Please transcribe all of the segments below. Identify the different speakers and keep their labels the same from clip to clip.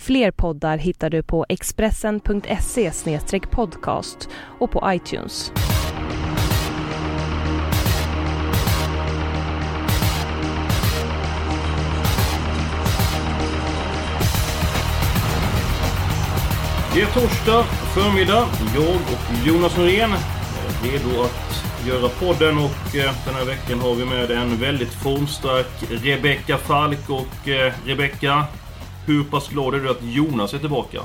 Speaker 1: Fler poddar hittar du på expressen.se podcast och på iTunes.
Speaker 2: Det är torsdag förmiddag. Jag och Jonas Norén eh, är redo att göra podden och eh, den här veckan har vi med en väldigt formstark Rebecka Falk. Och eh, Rebecka, hur pass glad är du att Jonas är tillbaka?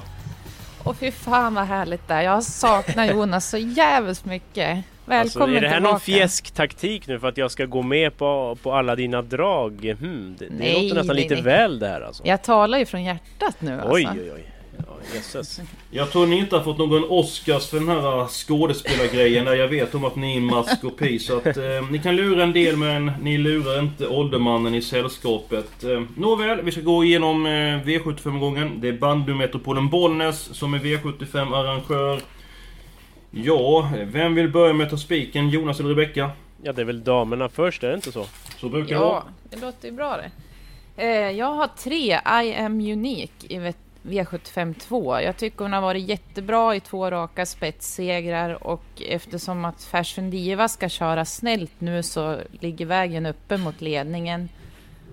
Speaker 3: Och fy fan vad härligt det är. Jag saknar Jonas så jävligt mycket. Välkommen
Speaker 4: alltså, är det här
Speaker 3: tillbaka.
Speaker 4: någon fjäsktaktik nu för att jag ska gå med på, på alla dina drag? Hmm, det, det
Speaker 3: Nej,
Speaker 4: låter nästan
Speaker 3: nej,
Speaker 4: lite
Speaker 3: nej.
Speaker 4: väl det här alltså.
Speaker 3: Jag talar ju från hjärtat nu
Speaker 4: Oj,
Speaker 3: alltså.
Speaker 4: oj, oj. Ja, jösses.
Speaker 2: Jag tror ni inte har fått någon Oscars för den här skådespelargrejen där jag vet om att ni är mask och pi. Så att eh, ni kan lura en del men ni lurar inte åldermannen i sällskapet. Eh, nåväl, vi ska gå igenom eh, V75-gången. Det är Bandymetropolen Bollnäs som är V75-arrangör. Ja, vem vill börja med att ta spiken? Jonas eller Rebecka?
Speaker 4: Ja, det är väl damerna först, är det inte så?
Speaker 2: Så brukar det vara.
Speaker 3: Ja, det låter ju bra det. Eh, jag har tre I am unique i V- V75 2. Jag tycker hon har varit jättebra i två raka spetssegrar och eftersom att Fashion Diva ska köra snällt nu så ligger vägen uppe mot ledningen.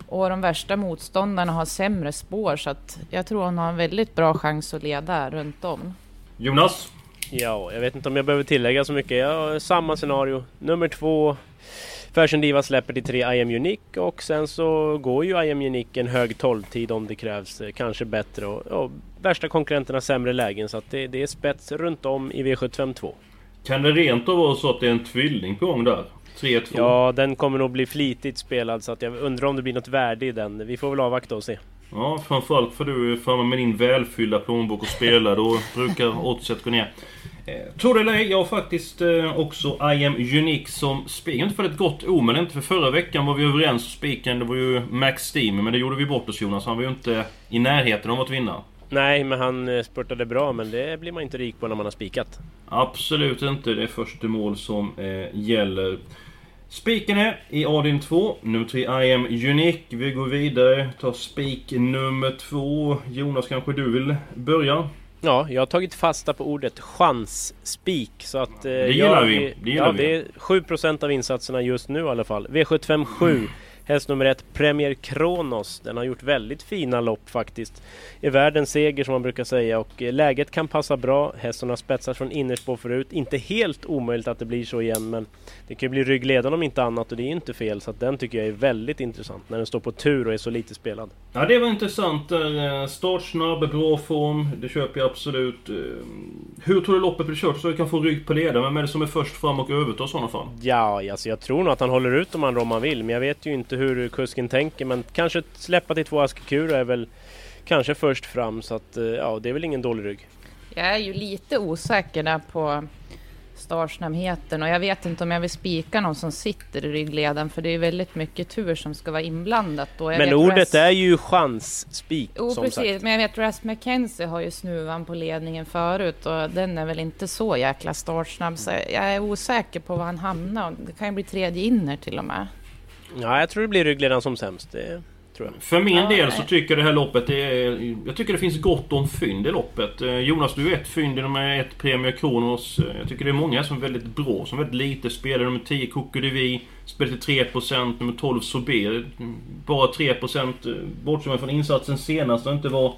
Speaker 3: Och de värsta motståndarna har sämre spår så att jag tror hon har en väldigt bra chans att leda runt om.
Speaker 2: Jonas?
Speaker 4: Ja, jag vet inte om jag behöver tillägga så mycket. Jag har samma scenario. Nummer två. Fashion Diva släpper till tre I am Unique och sen så går ju I am Unique en hög 12-tid om det krävs. eh, Kanske bättre och, och värsta konkurrenterna sämre lägen så att det, det är spets runt om i V75 2.
Speaker 2: Kan det rent av vara så att det är en tvilling på gång där? 3-2?
Speaker 4: Ja, den kommer nog bli flitigt spelad så att jag undrar om det blir något värde i den. Vi får väl avvakta och se.
Speaker 2: Ja, framförallt för du framme med din välfyllda plånbok och spelar. Då brukar oddset gå ner. Eh, tror det eller ej, jag har faktiskt eh, också I am Unique som spik. Inte för ett gott omen, inte för förra veckan var vi överens om spiken. Det var ju Max Steam, men det gjorde vi bort oss Jonas. Han var ju inte i närheten av att vinna.
Speaker 4: Nej, men han eh, spurtade bra men det blir man inte rik på när man har spikat.
Speaker 2: Absolut inte. Det är först till mål som eh, gäller. Spiken är i Adin 2. Nummer 3 I am Unique. Vi går vidare. Tar spik nummer 2. Jonas, kanske du vill börja?
Speaker 4: Ja, jag har tagit fasta på ordet chansspik så att... Eh, det
Speaker 2: gillar vi, det gillar
Speaker 4: ja,
Speaker 2: vi.
Speaker 4: det är 7% av insatserna just nu i alla fall. V75 7. Häst nummer ett, Premier Kronos. Den har gjort väldigt fina lopp faktiskt. Är värd en seger som man brukar säga och eh, läget kan passa bra. Hästen har spetsat från innerspår förut. Inte helt omöjligt att det blir så igen men det kan ju bli ryggledaren om inte annat och det är inte fel så att den tycker jag är väldigt intressant när den står på tur och är så lite spelad.
Speaker 2: Ja, det var intressant. Eh, Startsnabb, bra form. Det köper jag absolut. Eh, Hur tror du loppet blir kört så du kan få rygg på ledaren? Vem är det som är först fram och övertar i sådana fall?
Speaker 4: Ja, alltså jag tror nog att han håller ut de andra om han vill men jag vet ju inte hur kusken tänker men kanske släppa till två Askekura är väl kanske först fram så att eh, ja, det är väl ingen dålig rygg.
Speaker 3: Jag är ju lite osäker där på startsnabbheten och jag vet inte om jag vill spika någon som sitter i ryggleden för det är väldigt mycket tur som ska vara inblandat. Jag
Speaker 4: Men ordet
Speaker 3: Ras-
Speaker 4: är ju chansspik
Speaker 3: Jo precis,
Speaker 4: sagt.
Speaker 3: men jag vet Ras McKenzie har ju snuvan på ledningen förut och den är väl inte så jäkla startsnabb så jag är osäker på var han hamnar. Det kan ju bli tredje inner till och med.
Speaker 4: Ja, jag tror det blir ryggledaren som sämst. Det tror jag.
Speaker 2: För min
Speaker 3: Ja,
Speaker 2: del så tycker jag det här loppet det är... Jag tycker det finns gott om fynd i loppet. Eh, Jonas, du är ett fynd i nummer ett Premier Kronos. Eh, Jag tycker det är många som är väldigt bra, som väldigt lite spelar. Nummer 10 Coco de Vi spelar till 3%. Nummer 12 Sober, bara 3%. eh, Bortsett från insatsen senast och inte var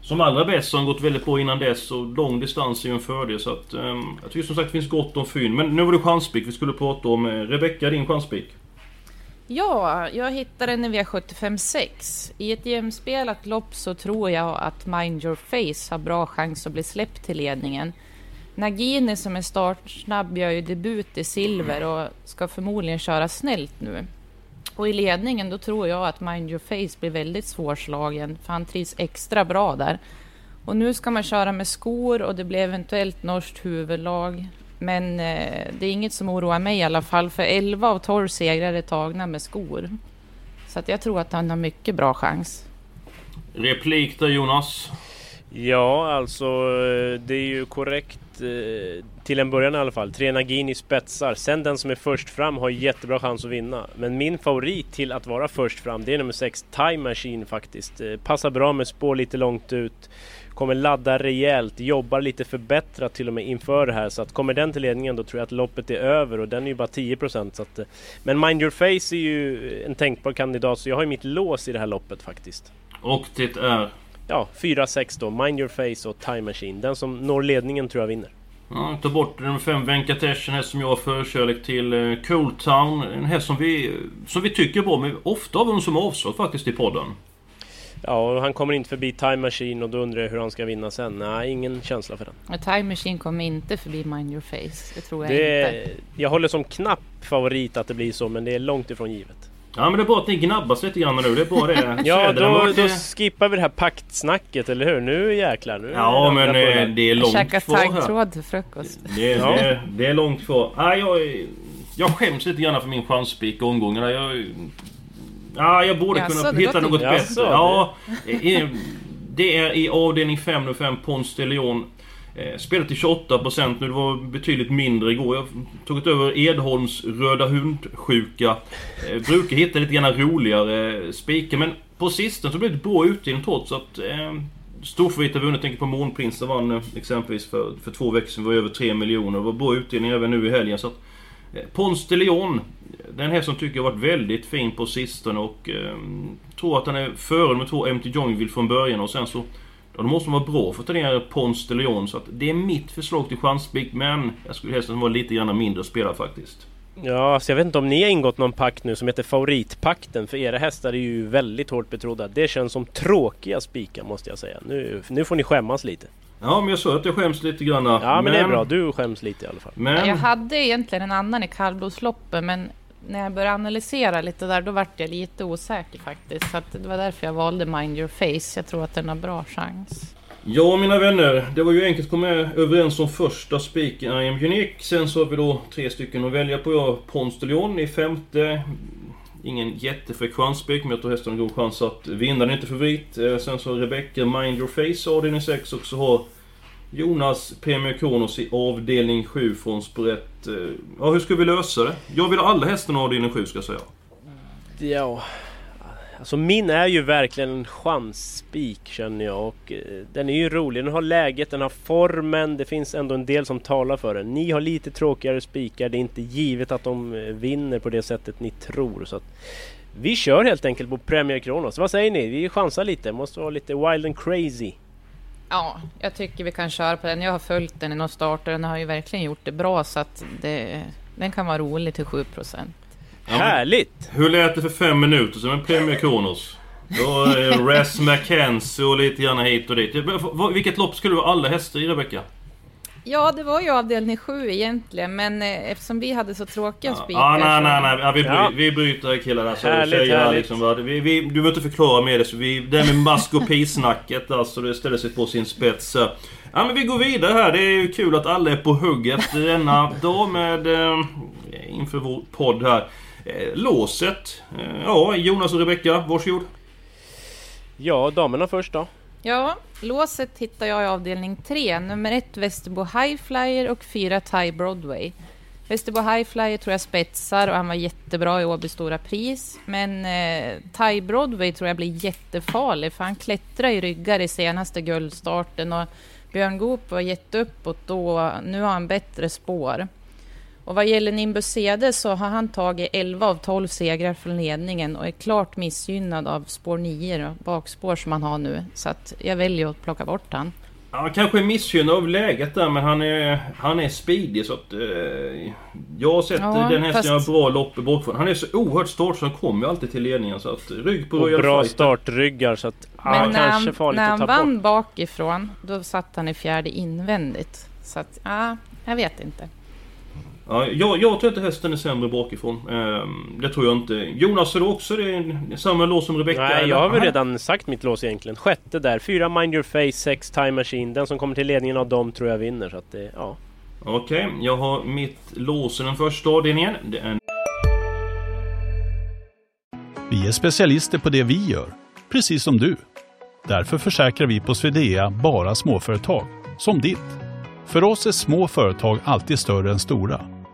Speaker 2: som allra bäst så har han gått väldigt bra innan dess och lång distans är ju en fördel så att... ehm, jag tycker som sagt det finns gott om fynd. Men nu var det chanspik vi skulle prata om. Rebecka, din chanspik?
Speaker 3: Ja, jag hittade den i V75.6. I ett jämspelat lopp så tror jag att Mind Your Face har bra chans att bli släppt till ledningen. Nagini som är startsnabb gör ju debut i silver och ska förmodligen köra snällt nu. Och i ledningen då tror jag att Mind Your Face blir väldigt svårslagen för han trivs extra bra där. Och nu ska man köra med skor och det blir eventuellt norskt huvudlag. Men eh, det är inget som oroar mig i alla fall, för 11 av 12 segrar är tagna med skor. Så att jag tror att han har mycket bra chans.
Speaker 2: Replik där Jonas?
Speaker 4: Ja, alltså eh, det är ju korrekt eh, till en början i alla fall. Tre Nagini spetsar. Sen den som är först fram har jättebra chans att vinna. Men min favorit till att vara först fram det är nummer 6 Time Machine faktiskt. Eh, passar bra med spår lite långt ut. Kommer ladda rejält, jobbar lite förbättrat till och med inför det här. Så att kommer den till ledningen då tror jag att loppet är över och den är ju bara 10% så att, Men Mind Your Face är ju en tänkbar kandidat så jag har ju mitt lås i det här loppet faktiskt.
Speaker 2: Och det är?
Speaker 4: Ja, 4-6 då. Mind Your Face och Time Machine. Den som når ledningen tror jag vinner.
Speaker 2: Ja, ta bort nummer 5 Venkatesh, en häst som jag har förkärlek till. Eh, Cool Town, en häst som vi, som vi tycker bra men ofta har vi någon som avstått faktiskt i podden.
Speaker 4: Ja, och han kommer inte förbi Time Machine och då undrar jag hur han ska vinna sen. Nej, ingen känsla för den.
Speaker 3: Time Machine kommer inte förbi Mind Your Face. Det tror jag
Speaker 4: det,
Speaker 3: inte.
Speaker 4: Jag håller som knapp favorit att det blir så, men det är långt ifrån givet.
Speaker 2: Ja men det är bra att ni gnabbas lite grann nu, det är bara det.
Speaker 4: ja då, då skippar vi det här paktsnacket, eller hur? Nu jäklar. Nu
Speaker 2: ja men eh, det är långt kvar här.
Speaker 3: taggtråd till frukost.
Speaker 2: Det, ja. det, det är långt kvar. Ah, jag, jag skäms lite grann för min chanspik omgångarna. Jag, ah, jag borde
Speaker 3: Jaså,
Speaker 2: kunna hitta något
Speaker 4: Jaså,
Speaker 2: bättre.
Speaker 4: det-
Speaker 2: Ja, i- det är i avdelning 5 nu 5 Ponce de Leon. Eh, spelat till 28% nu, det var betydligt mindre igår. Jag tagit över Edholms röda hundsjuka. Eh, brukar hitta lite grann roligare spikar men på sistone så blev det bra utdelning trots att eh, Storfavorit har vunnit, tänker på Månprinsen vann eh, exempelvis för, för två veckor sedan, var över 3 miljoner. Det var bra utdelning även nu i helgen. Så att, Eh, Pons de Leon, den här som tycker jag har varit väldigt fin på sistone och eh, tror att han är före nummer två MT Joinville från början och sen så Ja, då måste man vara bra för att ta ner Pons de Leon. Så att det är mitt förslag till chanspik men jag skulle helst vara lite grann mindre spelare faktiskt.
Speaker 4: Ja, så jag vet inte om ni har ingått någon pakt nu som heter Favoritpakten. För era hästar är ju väldigt hårt betrodda. Det känns som tråkiga spikar måste jag säga. Nu, nu får ni skämmas lite.
Speaker 2: Ja men jag sa att jag skäms lite grann.
Speaker 4: Ja, men, det är bra. Du skäms lite i alla fall.
Speaker 2: Men...
Speaker 3: Jag hade egentligen en annan i kallblodsloppet men när jag började analysera lite där då vart jag lite osäker faktiskt. Så att det var därför jag valde Mind Your Face. Jag tror att den har bra chans.
Speaker 2: Ja mina vänner, det var ju enkelt att komma överens om första spiken I am unique. Sen så har vi då tre stycken att välja på. Jag har Leon i femte. Ingen jättefrekvens spik men jag tror hästen har en god chans att vinna. Den är inte favorit. Eh, sen så har Rebecca Mind Your Face avdelning 6 och så har Jonas Premier Kronos i avdelning 7 från Sprätt. Eh, ja, hur ska vi lösa det? Jag vill ha alla hästarna i avdelning 7 ska jag säga.
Speaker 4: Ja, alltså min är ju verkligen en chansspik känner jag och eh, den är ju rolig. Den har läget, den har formen, det finns ändå en del som talar för den. Ni har lite tråkigare spikar, det är inte givet att de eh, vinner på det sättet ni tror. Så att vi kör helt enkelt på Premier Kronos. Vad säger ni? Vi chansar lite, måste vara lite wild and crazy.
Speaker 3: Ja, jag tycker vi kan köra på den. Jag har följt den i några starter. Den har ju verkligen gjort det bra så att det, den kan vara rolig till 7 procent.
Speaker 2: Ja, men-
Speaker 4: Härligt!
Speaker 2: Hur lät det för fem minuter sedan med Premier Kronos? Då eh, Res McKenzie och lite grann hit och dit. Vilket lopp skulle du ha alla hästar i Rebecca?
Speaker 3: Ja, det var ju avdelning 7 egentligen, men eh, eftersom vi hade så tråkiga spikar
Speaker 2: Ja, nej,
Speaker 3: så-
Speaker 2: nej, nej. Ja, vi, bry,
Speaker 4: Ja.
Speaker 2: vi bryter killar. Alltså,
Speaker 4: Härligt,
Speaker 2: tjejer här,
Speaker 4: härligt.
Speaker 2: liksom, vi, vi, du behöver inte förklara mer det. Så vi, det här med maskopisnacket alltså, det ställer sig på sin spets. Ja, men vi går vidare här. Det är ju kul att alla är på hugget denna dag med... Eh, inför vår podd här. Eh, låset. Eh, ja, Jonas och Rebecca, varsågod.
Speaker 4: Ja, damerna först då.
Speaker 3: Ja, låset hittar jag i avdelning 3. Nummer 1 Västerbo Highflyer och 4 Thai Broadway. Västerbo Highflyer tror jag spetsar och han var jättebra i Åby Stora Pris. Men eh, Thai Broadway tror jag blir jättefarlig för han klättrade i ryggar i senaste guldstarten och Björn Goop var jätteuppåt då. Nu har han bättre spår. Och vad gäller Nimbus CD så har han tagit 11 av 12 segrar från ledningen och är klart missgynnad av spår 9, då, bakspår som han har nu. Så att jag väljer att plocka bort han.
Speaker 2: Ja, kanske är missgynnad av läget där men han är, han är speedig så att... Eh, jag har sett
Speaker 3: Ja,
Speaker 2: den hästen
Speaker 3: fast-
Speaker 2: göra bra lopp bakifrån. Han är så oerhört stark så han kommer ju alltid till ledningen så att rygg på
Speaker 4: Och
Speaker 2: Royal
Speaker 4: bra
Speaker 2: Fighter.
Speaker 4: startryggar så att ja,
Speaker 3: Men när
Speaker 4: kanske
Speaker 3: han,
Speaker 4: farligt
Speaker 3: när
Speaker 4: att
Speaker 3: han
Speaker 4: ta
Speaker 3: vann
Speaker 4: bort.
Speaker 3: bakifrån, då satt han i fjärde invändigt. Så att, ja, jag vet inte.
Speaker 2: Ja, jag, jag tror inte hästen är sämre bakifrån. Ehm, det tror jag inte. Jonas, är du också det? Samma lås som Rebecca?
Speaker 4: Nej, jag har väl redan sagt mitt lås egentligen. Sjätte där. Fyra Mind Your Face, sex Time Machine. Den som kommer till ledningen av dem tror jag vinner. Så att det, ja.
Speaker 2: Okej, jag har mitt lås i den första avdelningen. Det är
Speaker 5: Vi är specialister på det vi gör, precis som du. Därför försäkrar vi på Swedea bara småföretag, som ditt. För oss är små företag alltid större än stora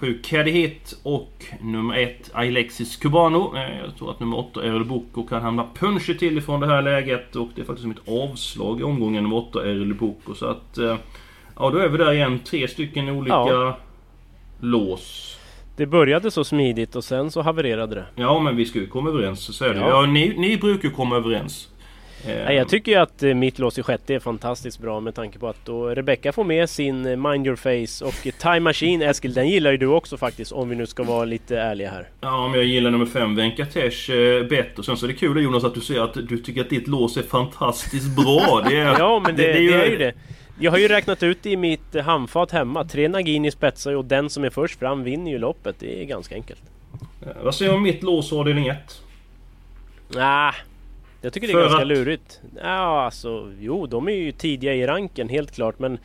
Speaker 2: 7 Caddy Hit och nummer 1 Alexis Cubano. Eh, Jag tror att nummer 8 Errol Boko kan hamna punchy till ifrån det här läget och det är faktiskt som ett avslag i omgången nummer 8 Errol Boko. Så att... eh, Ja, då är vi där igen. Tre stycken olika
Speaker 4: Ja.
Speaker 2: lås.
Speaker 4: Det började så smidigt och sen så havererade det.
Speaker 2: Ja, men vi ska ju komma överens. Så är det.
Speaker 4: Ja.
Speaker 2: Ja, ni, ni brukar komma överens. Eh,
Speaker 4: Nej, jag tycker ju att eh, mitt lås i sjätte är fantastiskt bra med tanke på att då Rebecca får med sin eh, Mind Your Face och Time Machine Eskil, den gillar ju du också faktiskt om vi nu ska vara lite ärliga här.
Speaker 2: Ja, men jag gillar nummer 5, Venkatesh, eh, bättre. Sen så är det kul Jonas att du säger att du tycker att ditt lås är fantastiskt bra. Det är,
Speaker 4: Ja men det, det, är ju det. Jag har ju räknat ut i mitt handfat hemma. Tre Nagini spetsar och den som är först fram vinner ju loppet. Det är ganska enkelt.
Speaker 2: Vad säger du om mitt lås avdelning 1?
Speaker 4: Ah, jag tycker det är
Speaker 2: För
Speaker 4: ganska
Speaker 2: att-
Speaker 4: lurigt. Ja, alltså, jo, de är ju tidiga i ranken helt klart. Men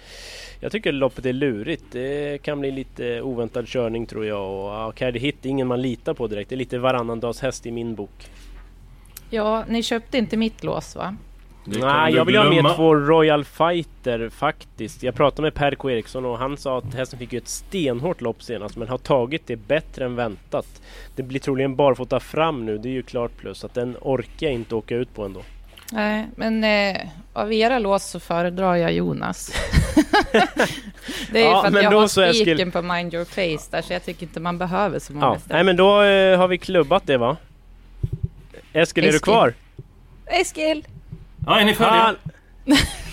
Speaker 4: jag tycker loppet är lurigt. Det kan bli lite oväntad körning tror jag. Och Caddy Hit är ingen man litar på direkt. Det är lite varannandags häst i min bok.
Speaker 3: Ja, ni köpte inte mitt lås va?
Speaker 4: Nej, jag vill ha
Speaker 2: glömma.
Speaker 4: med två Royal Fighter faktiskt. Jag pratade med Per K Eriksson och han sa att hästen fick ju ett stenhårt lopp senast men har tagit det bättre än väntat. Det blir troligen barfota fram nu, det är ju klart plus. Att den orkar jag inte åka ut på ändå.
Speaker 3: Nej, men eh, av era lås så föredrar jag Jonas. det är ju
Speaker 4: Ja,
Speaker 3: för att
Speaker 4: men
Speaker 3: jag har
Speaker 4: Eskil.
Speaker 3: spiken på Mind Your Face där, så jag tycker inte man behöver så många
Speaker 4: Ja,
Speaker 3: ställen.
Speaker 4: nej men då eh, har vi klubbat det va? Eskil, är du
Speaker 3: Eskil.
Speaker 4: kvar?
Speaker 3: Eskil!
Speaker 2: Ja, är ni färdiga?
Speaker 4: Han...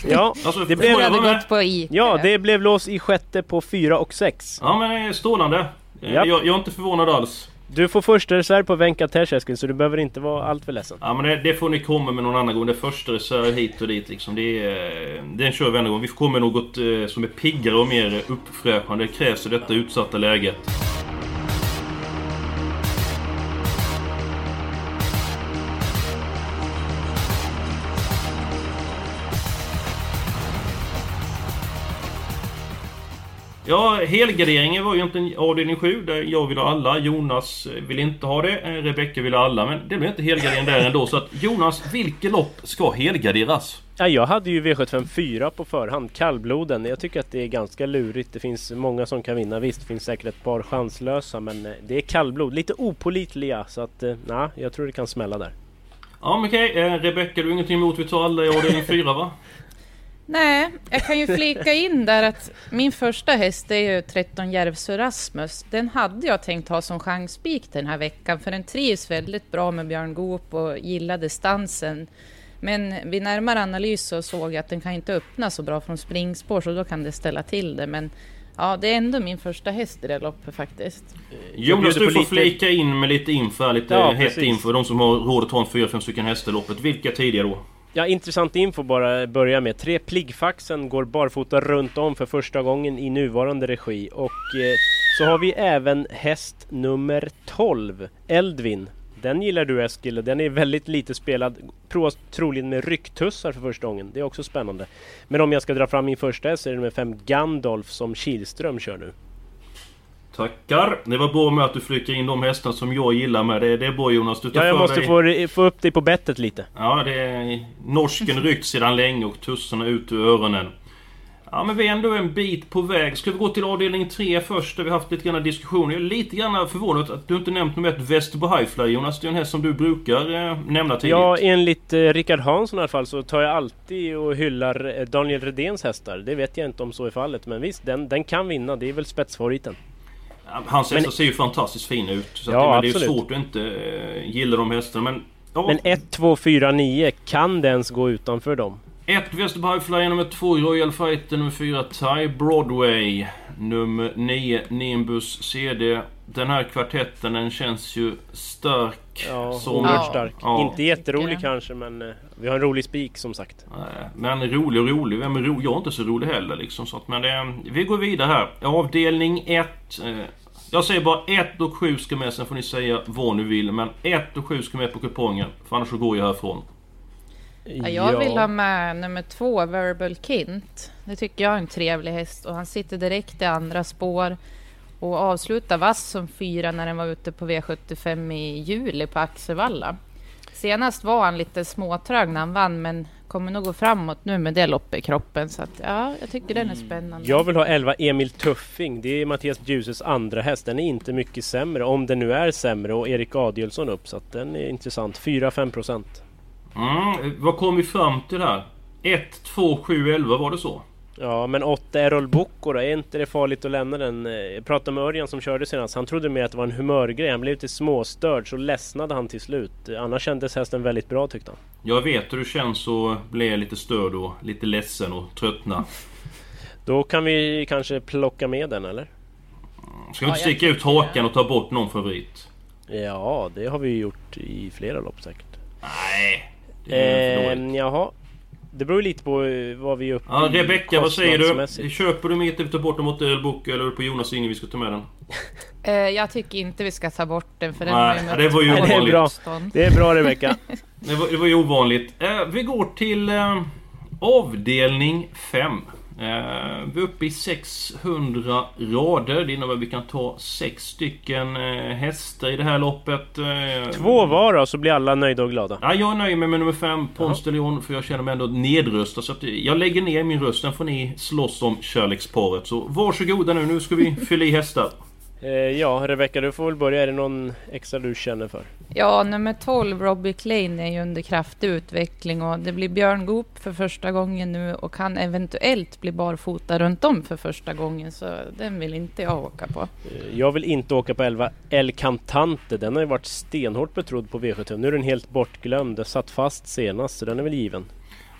Speaker 4: Ja,
Speaker 2: Alltså,
Speaker 4: det blev-
Speaker 2: jag
Speaker 3: hade gått på I.
Speaker 4: ja, det blev lås i sjätte på fyra och sex.
Speaker 2: Ja, men eh, strålande. Eh. Jag, jag är inte förvånad alls.
Speaker 4: Du får första reserv på Venkatesh Eskil, så du behöver inte vara allt för ledsen.
Speaker 2: Ja, men det, det får ni komma med någon annan gång. Det är första reserv hit och dit liksom. Det är, eh, den kör vi en gång. Vi får komma med något som är piggare och mer uppfräschande. Det krävs i detta utsatta läget. Ja, helgarderingen var ju inte avdelning 7 där jag ville ha alla. Jonas vill inte ha det. eh, Rebecka ville ha alla. Men det blev inte helgardering där ändå. Så att Jonas, vilket lopp ska helgarderas?
Speaker 4: Ja, jag hade ju V75 4 på förhand, kallbloden. Jag tycker att det är ganska lurigt. Det finns många som kan vinna. Visst, det finns säkert ett par chanslösa, men eh, det är kallblod. Lite opolitliga, så att eh, nej, jag tror det kan smälla där.
Speaker 2: Ja men okej, eh, Rebecka du har ingenting emot vi tar alla i avdelning 4 va?
Speaker 3: Nej, jag kan ju flika in där att min första häst är ju 13 Järvsö Rasmus. Den hade jag tänkt ha som chansspik den här veckan för den trivs väldigt bra med Björn Goop och gillar distansen. Men vid närmare analys så såg jag att den kan inte öppna så bra från springspår så då kan det ställa till det. Men ja, det är ändå min första häst i det loppet faktiskt.
Speaker 2: Jonas
Speaker 4: bjuder
Speaker 2: du får
Speaker 4: lite-
Speaker 2: flika in med lite info lite
Speaker 4: Ja,
Speaker 2: hett info. De som har råd att ta en 4-5 stycken hästar i loppet. Vilka tidiga då?
Speaker 4: Ja, intressant info bara börja med. Tre Pliggfaxen går barfota runt om för första gången i nuvarande regi. Och eh, så har vi även häst nummer 12, Eldvin. Den gillar du Eskil och den är väldigt lite spelad. Provas troligen med rycktussar för första gången. Det är också spännande. Men om jag ska dra fram min första häst så är det nummer 5 Gandalf som Kihlström kör nu.
Speaker 2: Tackar! Det var bra med att du flikar in de hästar som jag gillar med. Det, det är bra Jonas. Du tar
Speaker 4: Ja, jag måste
Speaker 2: dig...
Speaker 4: få, få upp dig på bettet lite.
Speaker 2: Ja, det är... Norsken ryckt sedan länge och tussarna ut ur öronen. Ja, men vi är ändå en bit på väg. Ska vi gå till avdelning 3 först, där vi haft lite grann diskussioner. Jag är lite grann förvånad att du inte nämnt nummer 1, Västerbo Highfly Jonas. Det är en häst som du brukar eh, nämna tidigt.
Speaker 4: Ja, enligt eh, Rickard Hansson i alla fall så tar jag alltid och hyllar eh, Daniel Redéns hästar. Det vet jag inte om så är fallet, men visst, den, den kan vinna. Det är väl spetsfavoriten.
Speaker 2: Hans
Speaker 4: Men-
Speaker 2: hästar ser ju fantastiskt fina ut. Så
Speaker 4: Ja,
Speaker 2: att det, men det är ju
Speaker 4: absolut.
Speaker 2: svårt att inte eh, gilla de hästarna. Men, ja,
Speaker 4: Men 1, 2, 4, 9, kan det ens gå utanför dem?
Speaker 2: Ett Västerby Flyer, nummer två Royal Fighter, nummer fyra Thai Broadway, nummer nio Nimbus CD. Den här kvartetten den känns ju stark.
Speaker 4: Ja,
Speaker 2: som-
Speaker 4: oerhört
Speaker 3: Ja.
Speaker 4: stark.
Speaker 2: Ja.
Speaker 4: Inte jätterolig
Speaker 3: jag.
Speaker 4: kanske men eh, vi har en rolig spik som sagt.
Speaker 2: Men rolig och rolig. Vem är rolig? Jag är inte så rolig heller liksom. Så att, men det, vi går vidare här. Avdelning 1. Jag säger bara 1 och 7 ska med. Sen får ni säga vad ni vill. Men 1 och 7 ska med på kupongen. För annars så går jag härifrån.
Speaker 3: Ja, jag vill ha med nummer två, Verbal Kint. Det tycker jag är en trevlig häst och han sitter direkt i andra spår och avslutar vass som fyra när den var ute på V75 i juli på Axevalla. Senast var han lite småtrög när han vann men kommer nog gå framåt nu med det loppet i kroppen så att ja, jag tycker den är spännande.
Speaker 4: Jag vill ha 11 Emil Tuffing. Det är Mattias Bjuses andra häst. Den är inte mycket sämre, om den nu är sämre. Och Erik Adielsson upp, så att den är intressant. 4-5 procent.
Speaker 2: Mm, vad kom vi fram till här? 1, 2, 7, 11 var det så?
Speaker 4: Ja, men 8 Errol Bocco då? Är inte det farligt att lämna den? Jag pratade med Örjan som körde senast. Han trodde mer att det var en humörgrej. Han blev lite småstörd, så ledsnade han till slut. Annars kändes hästen väldigt bra tyckte han.
Speaker 2: Jag vet hur det känns att bli lite störd och lite ledsen och tröttna.
Speaker 4: Då kan vi kanske plocka med den, eller?
Speaker 2: Ska vi inte sticka ut hakan och ta bort någon favorit?
Speaker 4: Ja, det har vi ju gjort i flera lopp säkert.
Speaker 2: Nej, det är
Speaker 4: Eh, jaha. Det beror lite på eh, vad vi är uppe
Speaker 2: Ja,
Speaker 4: i
Speaker 2: Rebecka, vad säger du? Köper du mitt vi tar bort den mot Ölbook eller är det på Jonas linje vi ska ta med den?
Speaker 3: Eh, jag tycker inte vi ska ta bort den för den
Speaker 2: Nej,
Speaker 3: har ju
Speaker 2: det var ju
Speaker 4: ovanligt.
Speaker 3: motstånd.
Speaker 4: Det är bra Rebecka.
Speaker 2: Det var, det var ju ovanligt. Eh, vi går till avdelning 5. Eh, vi är uppe i 600 rader. Det innebär att vi kan ta sex stycken eh, hästar i det här loppet. Eh,
Speaker 4: Två var då, så blir alla nöjda och glada.
Speaker 2: Ja, jag nöjer mig med nummer 5, Pons de Leon, för jag känner mig ändå nedröstad. Så att jag lägger ner min röst, sen får ni slåss om kärleksparet. Så varsågoda nu, nu ska vi fylla i hästar.
Speaker 4: Ja, Rebecka du får väl börja. Är det någon extra du känner för?
Speaker 3: Ja, nummer 12, Robbie Klein, är ju under kraftig utveckling och det blir Björn Goop för första gången nu och kan eventuellt bli barfota runt om för första gången så den vill inte jag åka på.
Speaker 4: Eh, Jag vill inte åka på 11 El Cantante. Den har ju varit stenhårt betrodd på V75. Nu är den helt bortglömd. Den satt fast senast, så den är väl given.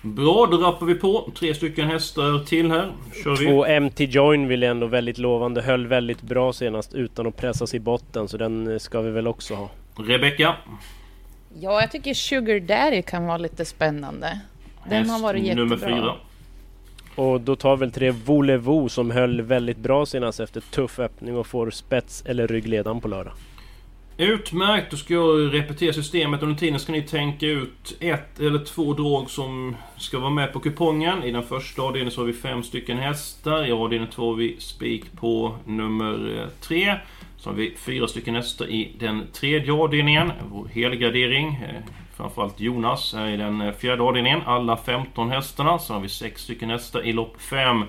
Speaker 2: Bra, då rappar vi på. Tre stycken hästar till här. Kör vi.
Speaker 4: Två MT Join vill jag ändå väldigt lovande. Höll väldigt bra senast utan att pressas i botten, så den eh, ska vi väl också ha.
Speaker 2: Rebecka.
Speaker 3: Ja, jag tycker Sugar Daddy kan vara lite spännande. Den
Speaker 2: Häst
Speaker 3: har varit jättebra.
Speaker 2: nummer fyra.
Speaker 4: Och då tar väl tre Volevo som höll väldigt bra senast efter tuff öppning och får spets eller ryggledan på lördag.
Speaker 2: Utmärkt, då ska jag repetera systemet. Under tiden ska ni tänka ut ett eller två drag som ska vara med på kupongen. I den första avdelningen så har vi fem stycken hästar. I avdelning två har vi spik på nummer eh, tre. Så har vi fyra stycken hästar i den tredje avdelningen. Vår helgardering. Eh, framförallt Jonas är i den eh, fjärde avdelningen. Alla 15 hästarna. Så har vi sex stycken hästar i lopp 5.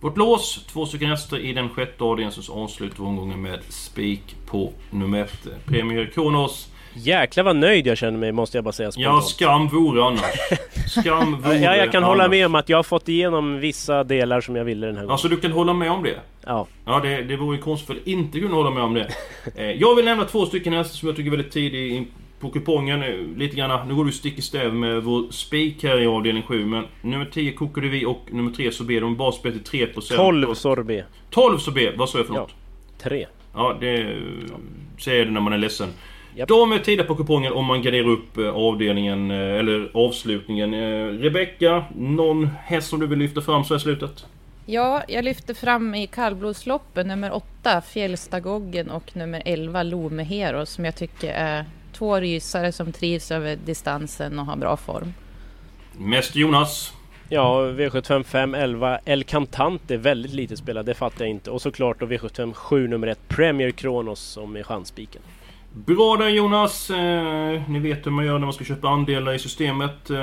Speaker 2: Vårt lås, två stycken hästar i den sjätte avdelningen. Så avslutar vi omgången med spik på nummer ett. Eh, Premier Kronos.
Speaker 4: Jäklar vad nöjd jag känner mig måste jag bara säga
Speaker 2: Ja,
Speaker 4: spontant.
Speaker 2: skam vore annars. Skam vore
Speaker 4: Ja, jag kan
Speaker 2: annars.
Speaker 4: hålla med om att jag har fått igenom vissa delar som jag ville den här gången.
Speaker 2: Alltså du kan hålla med om det?
Speaker 4: Ja.
Speaker 2: Ja, det, det vore ju konstigt för att inte kunna hålla med om det. Eh, jag vill nämna två stycken hästar som jag tycker är väldigt tidigt in på kupongen. Eh, Lite grann, nu går du stick i stäv med vår spik här i avdelning 7. Men nummer 10 kokade vi och nummer 3 så ber de bara spela till 3%.
Speaker 4: 12 sorbet.
Speaker 2: 12 så ber, vad sa jag för
Speaker 4: Ja.
Speaker 2: något?
Speaker 4: 3.
Speaker 2: Ja, det säger det när man är ledsen.
Speaker 4: Japp.
Speaker 2: De är tidiga på kupongen om man garderar upp eh, avdelningen, eh, eller avslutningen. Eh, Rebecka, någon häst som du vill lyfta fram så här slutet?
Speaker 3: Ja, jag lyfter fram i kallblodsloppen nummer 8, Fjällstagoggen och nummer 11, Lome Hero som jag tycker är två rysare som trivs över distansen och har bra form.
Speaker 2: Mest Jonas.
Speaker 4: Ja, V75 5, 11. El Cantante, väldigt lite spelad, det fattar jag inte. Och såklart då V75 7 nummer 1, Premier Kronos som är chansspiken.
Speaker 2: Bra där Jonas. Eh, ni vet hur man gör när man ska köpa andelar i systemet. Eh,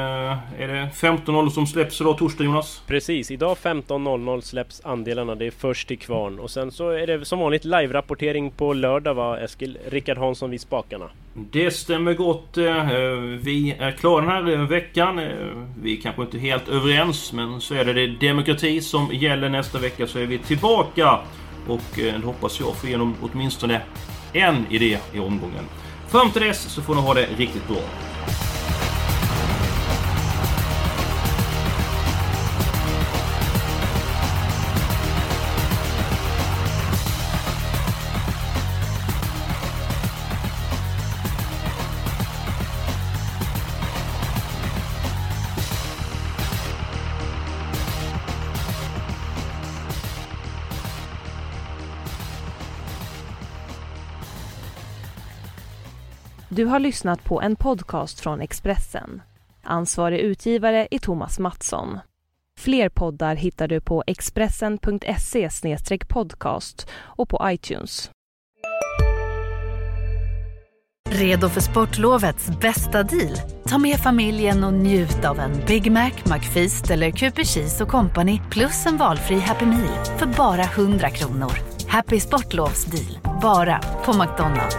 Speaker 2: är det 15.00 som släpps idag torsdag Jonas?
Speaker 4: Precis, idag 15.00 släpps andelarna. Det är först till kvarn. Och sen så är det som vanligt live-rapportering på lördag va Eskil? Rickard Hansson vid spakarna.
Speaker 2: Det stämmer gott. Eh, vi är klara den här eh, veckan. Eh, vi är kanske inte helt överens men så är det, det demokrati som gäller. Nästa vecka så är vi tillbaka. och det hoppas jag få igenom åtminstone en idé i omgången. Fram till dess så får ni ha det riktigt bra.
Speaker 1: Du har lyssnat på en podcast från Expressen. Ansvarig utgivare är Thomas Mattsson. Fler poddar hittar du på expressen.se podcast och på iTunes.
Speaker 6: Redo för sportlovets bästa deal? Ta med familjen och njut av en Big Mac, McFeast eller Cooper Cheese och Company plus en valfri Happy Meal för bara 100 kronor. Happy Sportlovs deal, bara på McDonalds.